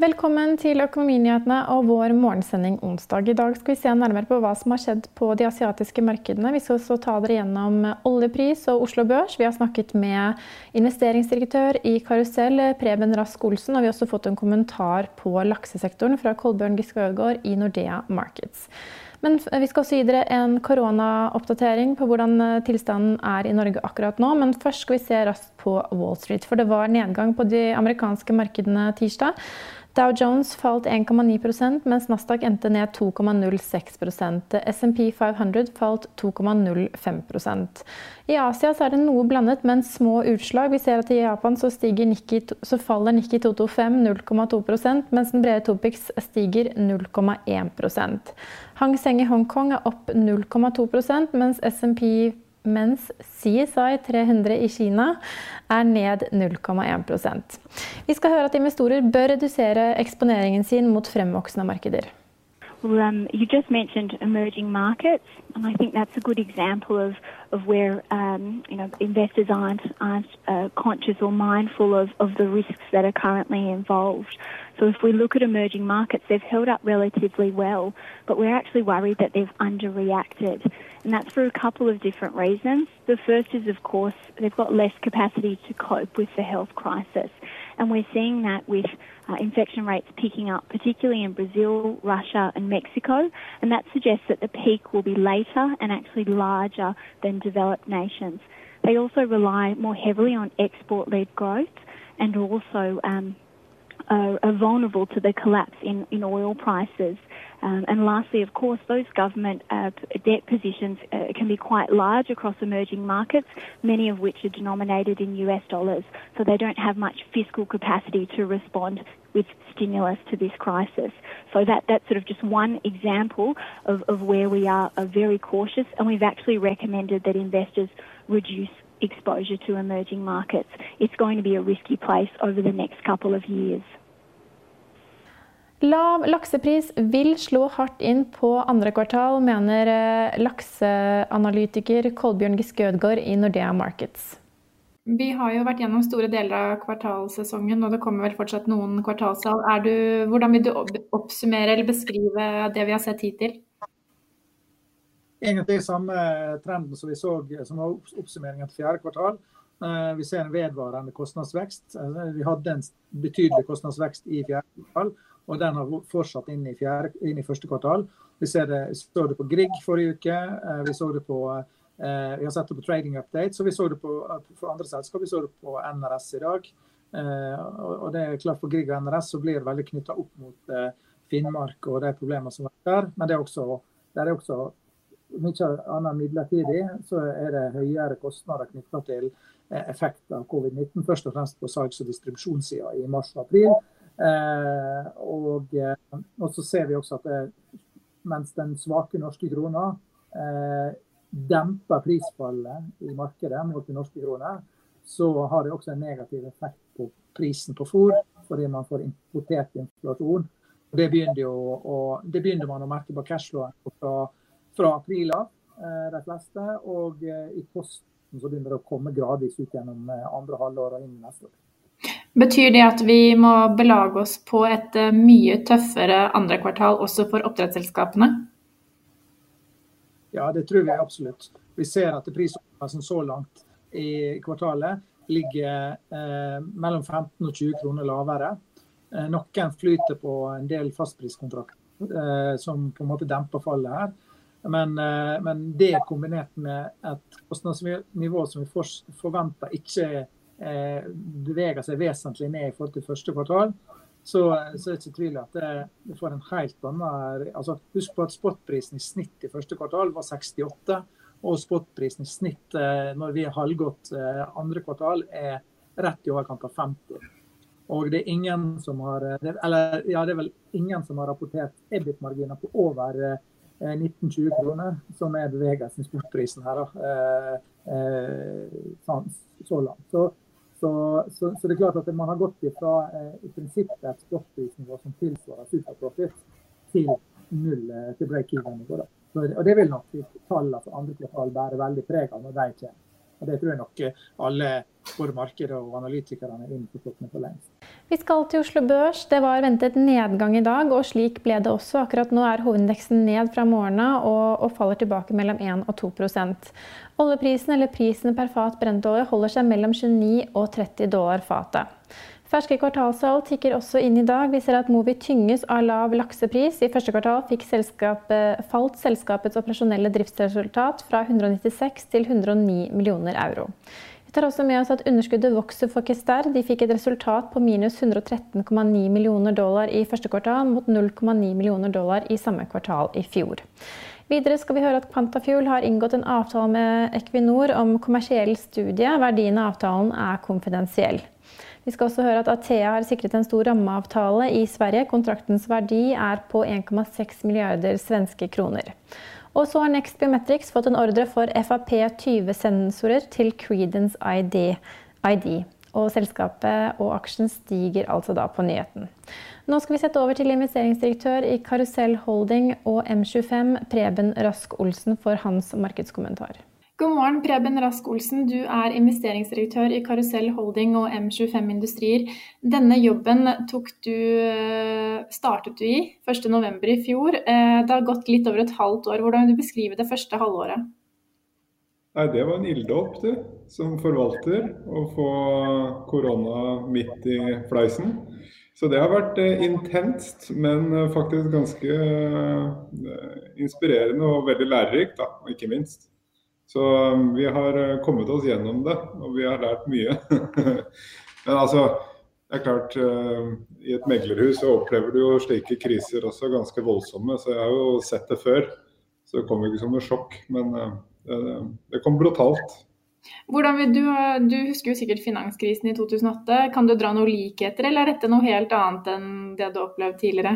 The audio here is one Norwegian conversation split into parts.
Velkommen til Økonominyhetene og vår morgensending onsdag. I dag skal vi se nærmere på hva som har skjedd på de asiatiske markedene. Vi skal også ta dere gjennom oljepris og Oslo Børs. Vi har snakket med investeringsdirektør i Karusell, Preben Rask Olsen, og vi har også fått en kommentar på laksesektoren fra Kolbjørn Giske Ødegaard i Nordea Markets. Men vi skal også gi dere en koronaoppdatering på hvordan tilstanden er i Norge akkurat nå. Men først skal vi se raskt på Wall Street, for det var nedgang på de amerikanske markedene tirsdag. Dow Jones falt 1,9% mens Nasdaq endte ned 2,06% SMP 500 falt 2,05% I Asia er det noe blandet, men små utslag. Vi ser at I Japan så, Nikki, så faller Nikki 225 0,2 mens den brede Topix stiger 0,1 Hang Seng i Hongkong er opp 0,2% mens SMP mens CSI 300 i Kina er ned 0,1% Vi skal høre at investorer bør redusere eksponeringen sin mot fremvoksende markeder. Um, you just mentioned emerging markets, and I think that's a good example of, of where um, you know investors aren't aren't uh, conscious or mindful of, of the risks that are currently involved. So if we look at emerging markets, they've held up relatively well, but we're actually worried that they've underreacted. And that's for a couple of different reasons. The first is, of course, they've got less capacity to cope with the health crisis. And we're seeing that with uh, infection rates picking up, particularly in Brazil, Russia, and Mexico. And that suggests that the peak will be later and actually larger than developed nations. They also rely more heavily on export led growth and also um, are, are, vulnerable to the collapse in, in oil prices. Um, and lastly, of course, those government uh, debt positions uh, can be quite large across emerging markets, many of which are denominated in US dollars, so they don't have much fiscal capacity to respond with stimulus to this crisis. So that, that's sort of just one example of, of where we are, are very cautious, and we've actually recommended that investors reduce exposure to emerging markets. It's going to be a risky place over the next couple of years. Lav laksepris vil slå hardt inn på andre kvartal, mener eh, lakseanalytiker Kolbjørn Giske Ødgaard i Nordea Markets. Vi har jo vært gjennom store deler av kvartalsesongen, og det kommer vel fortsatt noen kvartalstall. hvordan vil du oppsummere eller beskrive det vi har sett hittil? Egentlig samme trenden som vi så som var oppsummeringen til fjerde kvartal. Eh, vi ser en vedvarende kostnadsvekst. Eh, vi hadde en betydelig kostnadsvekst i fjerde kvartal og den har fortsatt inn i, fjerde, inn i første kvartal. Vi det, så det på Grieg forrige uke. Eh, vi på eh, vi har sett det på Trading Update, så vi så det på for andre selskap. Vi så det på NRS i dag. Eh, og det er klart For Grieg og NRS så blir det veldig knytta opp mot Finnmark og de problemene som er der. Men det er også, det er også mye annet midlertidig, så er det høyere kostnader knytta til effekt av covid-19. Først og fremst på salgs- og distribusjonssida i mars og april. Eh, og, eh, og, så ser vi også at det, mens den svake norske krona eh, demper prisfallet i markedet mot den norske krona, så har det også en negativ effekt på prisen på fôr, fordi man får importert inflasjon. Det begynner, jo, og, det begynner man å merke på cashflowen fra, fra april av, de fleste. Og i posten så begynner det å komme gradvis ut gjennom andre halvår og inn neste år. Betyr det at vi må belage oss på et eh, mye tøffere andre kvartal også for oppdrettsselskapene? Ja, det tror vi absolutt. Vi ser at prisopplevelsen så langt i kvartalet ligger mellom 15 og 20 kroner lavere. Noen flyter på en del fastpriskontrakter som på en måte demper fallet her. Men, men det kombinert med et kostnadsnivå som vi forventer ikke beveger seg vesentlig ned i forhold til første kvartal, så, så er det ikke tvil at det, det får en helt annen altså, Husk på at spotprisen i snitt i første kvartal var 68, og spotprisen i snitt når vi har halvgått andre kvartal er rett i overkant av 50. Og det er ingen som har eller ja, det er vel ingen som har rapportert EBIT-marginer på over 19-20 kroner, som er bevegelsen i spotprisen her. Da, så langt. Så så, så, så, det er klart at man har gått fra eh, i prinsippet et spotprisnivå som tilsvarer superprofit, til null eh, til break-even-nivå. Og det vil nok tallene for andre kvartal bære veldig preg av når de kommer. Og Det tror jeg nok alle både markedet og analytikerne er innforstått med for lengst. Vi skal til Oslo Børs. Det var ventet nedgang i dag, og slik ble det også. Akkurat nå er hovedindeksen ned fra morgenen og, og, faller tilbake mellom 1 og 2% Oljeprisen, eller prisen per fat brentolje, holder seg mellom 29 og 30 dollar fatet. Ferske kvartalssalg tikker også inn i dag. Vi ser at Movi tynges av lav laksepris. I første kvartal selskapet, falt selskapets operasjonelle driftsresultat fra 196 til 109 millioner euro. Vi tar også med oss at underskuddet vokser for Kester. De fikk et resultat på minus 113,9 millioner dollar i første kvartal, mot 0,9 millioner dollar i samme kvartal i fjor. Videre skal vi høre at Pantafuel har inngått en avtale med Equinor om kommersiell studie. Verdien av avtalen er konfidensiell. Vi skal også høre at Athea har sikret en stor rammeavtale i Sverige. Kontraktens verdi er på 1,6 milliarder svenske kroner. Og så har Next Biometrics fått en ordre for FAP20-sensorer til Credence ID. ID. Og selskapet og aksjen stiger altså da på nyheten. Nå skal vi sette over til investeringsdirektør i Karusell Holding og M25, Preben Rask Olsen, for hans markedskommentar. God morgen, Preben Rask Olsen. Du er investeringsdirektør i Karusell Holding og M25 Industrier. Denne jobben du, eh, startet du i 1.11. i fjor. Eh, det har gått litt over et halvt år. Hvordan vil du beskrive det første halvåret? Nei, Det var en ilddåp, du, som forvalter. Å få korona midt i fleisen. Så det har vært eh, intenst, men faktisk ganske inspirerende og veldig lærerikt, da, ikke minst. Så um, vi har uh, kommet oss gjennom det, og vi har lært mye. Men altså, det er klart, uh, i et meglerhus så opplever du jo slike kriser også ganske voldsomme. Så jeg har jo sett det før. Så det kom ikke som noe sjokk. Men uh, det, kom brutalt. Hvordan vil du, du husker jo sikkert finanskrisen i 2008. Kan du dra noen likheter, eller er dette noe helt annet enn det du har opplevd tidligere?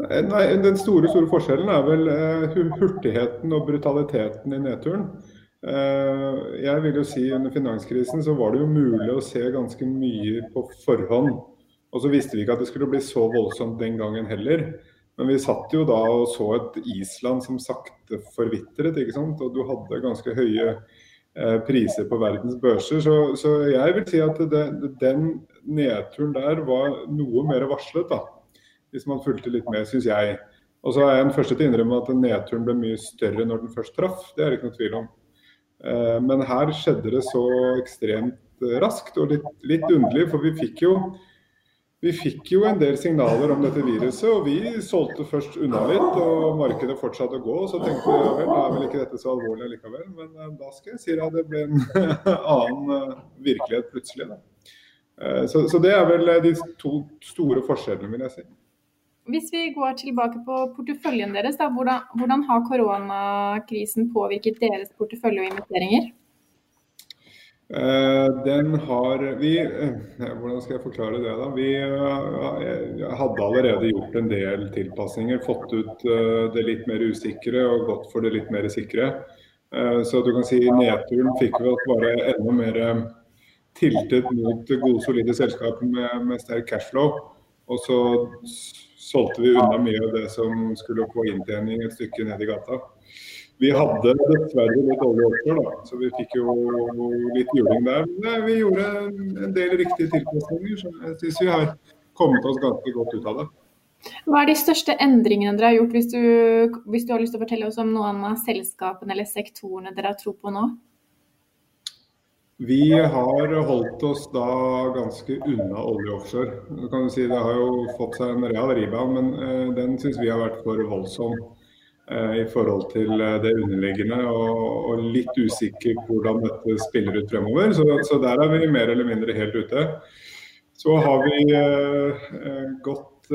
Nei, Den store store forskjellen er vel uh, hurtigheten og brutaliteten i nedturen. Uh, jeg vil jo si Under finanskrisen så var det jo mulig å se ganske mye på forhånd. Og så visste vi ikke at det skulle bli så voldsomt den gangen heller. Men vi satt jo da og så et Island som sakte forvitret. ikke sant? Og du hadde ganske høye uh, priser på verdens børser. Så, så, jeg vil si at det, den nedturen der var noe mer varslet. da hvis man fulgte litt med, syns jeg. Og så er jeg den første til å innrømme at nedturen ble mye større når den først traff. Det er det ikke noe tvil om. Eh, men her skjedde det så ekstremt eh, raskt og litt, litt underlig, for vi fikk jo vi fikk jo en del signaler om dette viruset, og vi solgte først unna litt. Og markedet fortsatte å gå. og Så tenkte vi ja vel, da er vel ikke dette så alvorlig likevel. Men eh, da skal jeg si at det ble en annen virkelighet plutselig. Så, så det er vel de to store forskjellene, vil jeg si. Hvis vi går tilbake på porteføljen deres, da, hvordan, hvordan, har koronakrisen påvirket deres portefølje og investeringer? Uh, den har vi uh, Hvordan skal jeg forklare det? da? Vi uh, hadde allerede gjort en del tilpasninger. Fått ut det litt mer usikre og gått for det litt mer sikre. så du kan si nedturen fikk vi at bare enda mer tiltet mot gode, solide selskaper med, med sterk cashflow. Og så solgte vi unna mye av det som skulle få inntjening et stykke ned i gata. Vi hadde dessverre litt olje også, da, så vi fikk jo litt juling der. Men vi gjorde en del riktige tilpasninger, så jeg syns vi har kommet oss ganske godt ut av det. Hva er de største endringene dere har gjort, hvis du, hvis du har lyst til å fortelle oss om noen av selskapene eller sektorene dere har tro på nå? Vi har holdt oss da ganske unna olje offshore. Du si Det har jo fått seg en real rebound, men uh, den syns vi har vært for voldsom uh, i forhold til uh, det underliggende. Og, litt usikker på hvordan dette spiller ut fremover. Så, der er vi mer eller mindre helt ute. Så har vi gått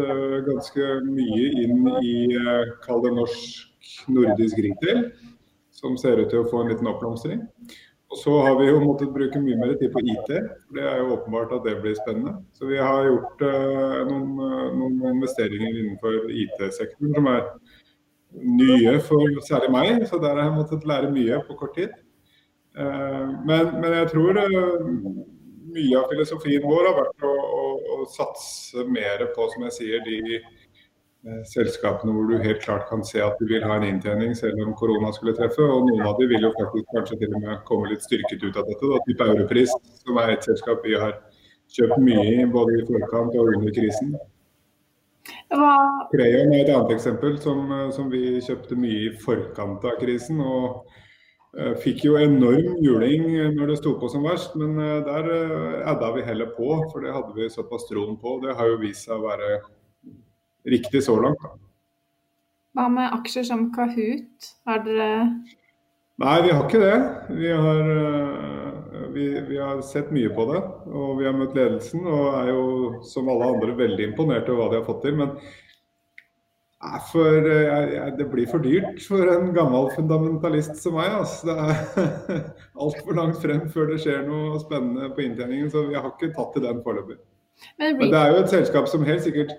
ganske mye inn i kall det norsk nordisk retail, som ser ut til å få en liten oppblomstring. Og så har vi jo måttet bruke mye mer tid på IT. for Det er jo åpenbart at det blir spennende. Så vi har gjort uh, noen, uh, noen, investeringer innenfor IT-sektoren som er nye for særlig meg. Så der har jeg måttet lære mye på kort tid. Uh, men, men, jeg tror mye av filosofien vår har vært å, å, å satse mer på, som jeg sier, de Eh, selskapene hvor du helt klart kan se at du vil ha en inntjening selv om korona skulle treffe. Og noen av de vil jo faktisk kanskje til og med komme litt styrket ut av dette. Da. Type Europris, som er et selskap vi har kjøpt mye i både i forkant og under krisen. Crayon er et annet eksempel som, eh, som, vi kjøpte mye i forkant av krisen. og uh, Fikk jo enorm juling når det sto på som verst, men der adda vi heller på. For det hadde vi såpass troen på. Det har jo vist seg å være riktig så langt. Da. Hva med aksjer som Kahoot? Har dere Nei, vi har ikke det. Vi har, eh, vi, vi har, sett mye på det. Og vi har møtt ledelsen og er jo som alle andre veldig imponert over hva de har fått til. Men for, jeg, det blir for dyrt for en gammel fundamentalist som meg. Altså. Det er altfor langt frem før det skjer noe spennende på inntjeningen. Så vi har ikke tatt til den foreløpig. Men, Men det er jo et selskap som helt sikkert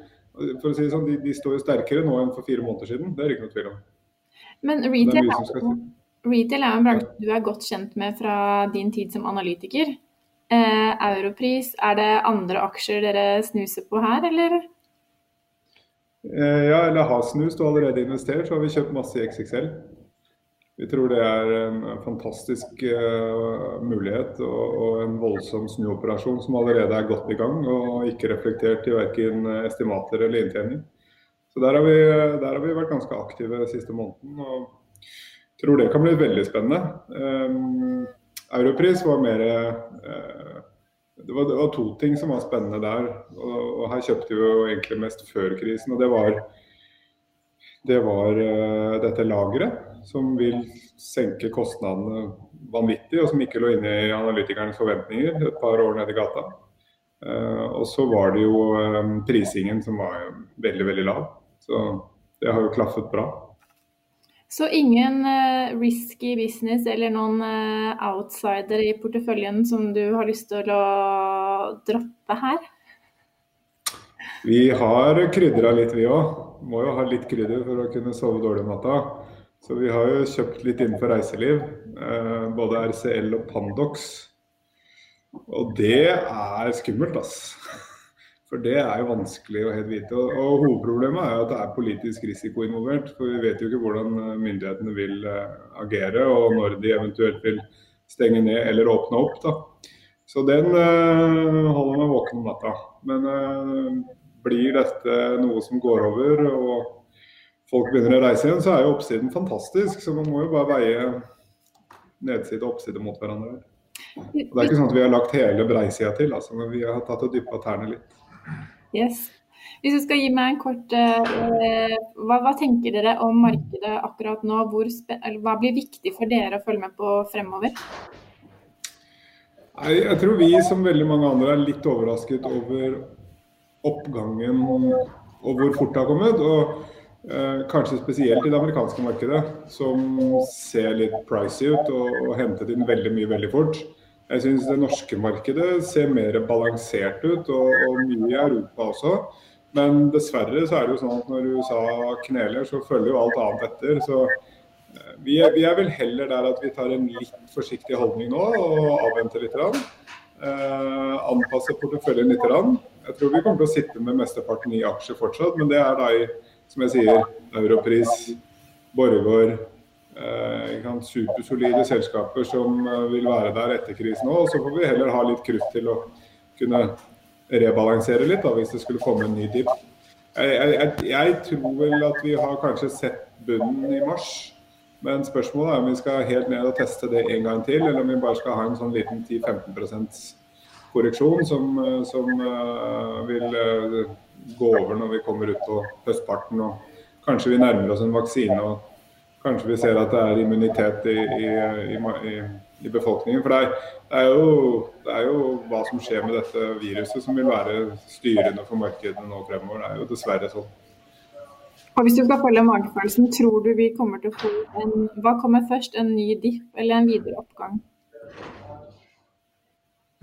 for å si det sånn, de, de, står jo sterkere nå enn for fire måneder siden. Det er ikke noe tvil om. Men retail er, retail er en bransje du er godt kjent med fra din tid som analytiker. Eh, Europris, er det andre aksjer dere snuser på her, eller? Eh, ja, eller har snust og allerede investert, så har vi kjøpt masse i XXL. Vi tror det er en fantastisk uh, mulighet og, og, en voldsom snuoperasjon som allerede er godt i gang og ikke reflektert i verken estimater eller inntjening. Så der har, vi, der har vi vært ganske aktive siste måneden og tror det kan bli veldig spennende. Um, Europris var mer uh, det, var, det var, to ting som var spennende der. Og, og her kjøpte vi jo egentlig mest før krisen. og det var det var uh, dette lageret som vil senke kostnadene vanvittig, og som ikke lå inne i analytikernes forventninger et par år nede i gata. Uh, og så var det jo um, prisingen som var veldig, veldig lav. Så det har jo klaffet bra. Så ingen risky business eller noen outsider i porteføljen som du har lyst til å droppe her? Vi har krydra litt, vi òg. Må jo ha litt krydder for å kunne sove dårlig om natta. Så vi har jo kjøpt litt innenfor reiseliv. Eh, både RCL og Pandox. Og det er skummelt, ass. For det er jo vanskelig å helt vite. Og, hovedproblemet er jo at det er politisk risiko involvert. For vi vet jo ikke hvordan eh, myndighetene vil uh, agere, og når de eventuelt vil stenge ned eller åpne opp. da. Så den uh, holder meg våken om natta. Men uh, blir dette noe som går over, og folk begynner å reise igjen, så er jo oppsiden fantastisk. Så man må jo bare veie nedside og oppside mot hverandre. Og det er ikke sånn at vi har lagt hele breisida til, altså, men vi har tatt og dyppa tærne litt. Yes. Hvis du skal gi meg en kort eh, hva, hva, tenker dere om markedet akkurat nå? hva blir viktig for dere å følge med på fremover? Nei, jeg tror vi som veldig mange andre er litt overrasket over oppgangen og hvor fort det har kommet. og Eh, kanskje spesielt i det amerikanske markedet, som ser litt pricy ut og, og hentet inn veldig mye veldig fort. Jeg syns det norske markedet ser mer balansert ut, og, og, mye i Europa også. Men dessverre så er det jo sånn at når USA kneler, så følger jo alt annet etter. Så eh, vi er, vi er vel heller der at vi tar en litt forsiktig holdning nå og avventer litt. Eh, anpasse porteføljen litt. Jeg tror vi kommer til å sitte med mesteparten i aksjer fortsatt, men det er da i som jeg sier, Europris, Borregaard. Eh, supersolide selskaper som eh, vil være der etter krisen òg. Så får vi heller ha litt krutt til å kunne rebalansere litt da, hvis det skulle komme en ny dip. Jeg, jeg, jeg, tror vel at vi har kanskje sett bunnen i mars. Men spørsmålet er om vi skal helt ned og teste det en gang til, eller om vi bare skal ha en sånn liten 10-15% korreksjon som, som uh, vil uh, gå over når vi kommer ut på høstparten. og Kanskje vi nærmer oss en vaksine og kanskje vi ser at det er immunitet i, i, i, i befolkningen. For det er, det, er jo, det er, jo, hva som skjer med dette viruset som vil være styrende for markedene nå fremover. Det er jo dessverre sånn. Og Hvis du skal følge magefølelsen, tror du vi kommer til å få en Hva kommer først, en ny dipp eller en videre oppgang?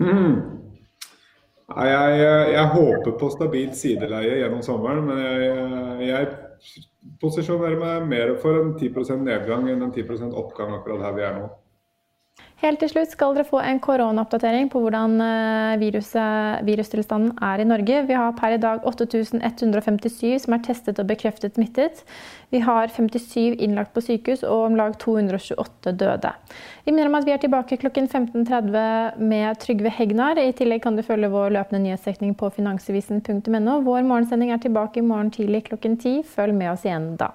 Mm. Jeg, jeg, jeg, håper på stabilt sideleie gjennom sommeren, men jeg, jeg posisjonerer meg mer for en 10% nedgang enn en 10% oppgang akkurat her vi er nå. Helt til slutt skal dere få en koronaoppdatering på hvordan viruset, virustilstanden er i Norge. Vi har per i dag 8157 som er testet og bekreftet smittet. Vi har 57 innlagt på sykehus og om lag 228 døde. Vi minner om at vi er tilbake klokken 15.30 med Trygve Hegnar. I tillegg kan du følge vår løpende nyhetsdekning på finansavisen.no. Vår morgensending er tilbake i morgen tidlig klokken 10. Følg med oss igjen da.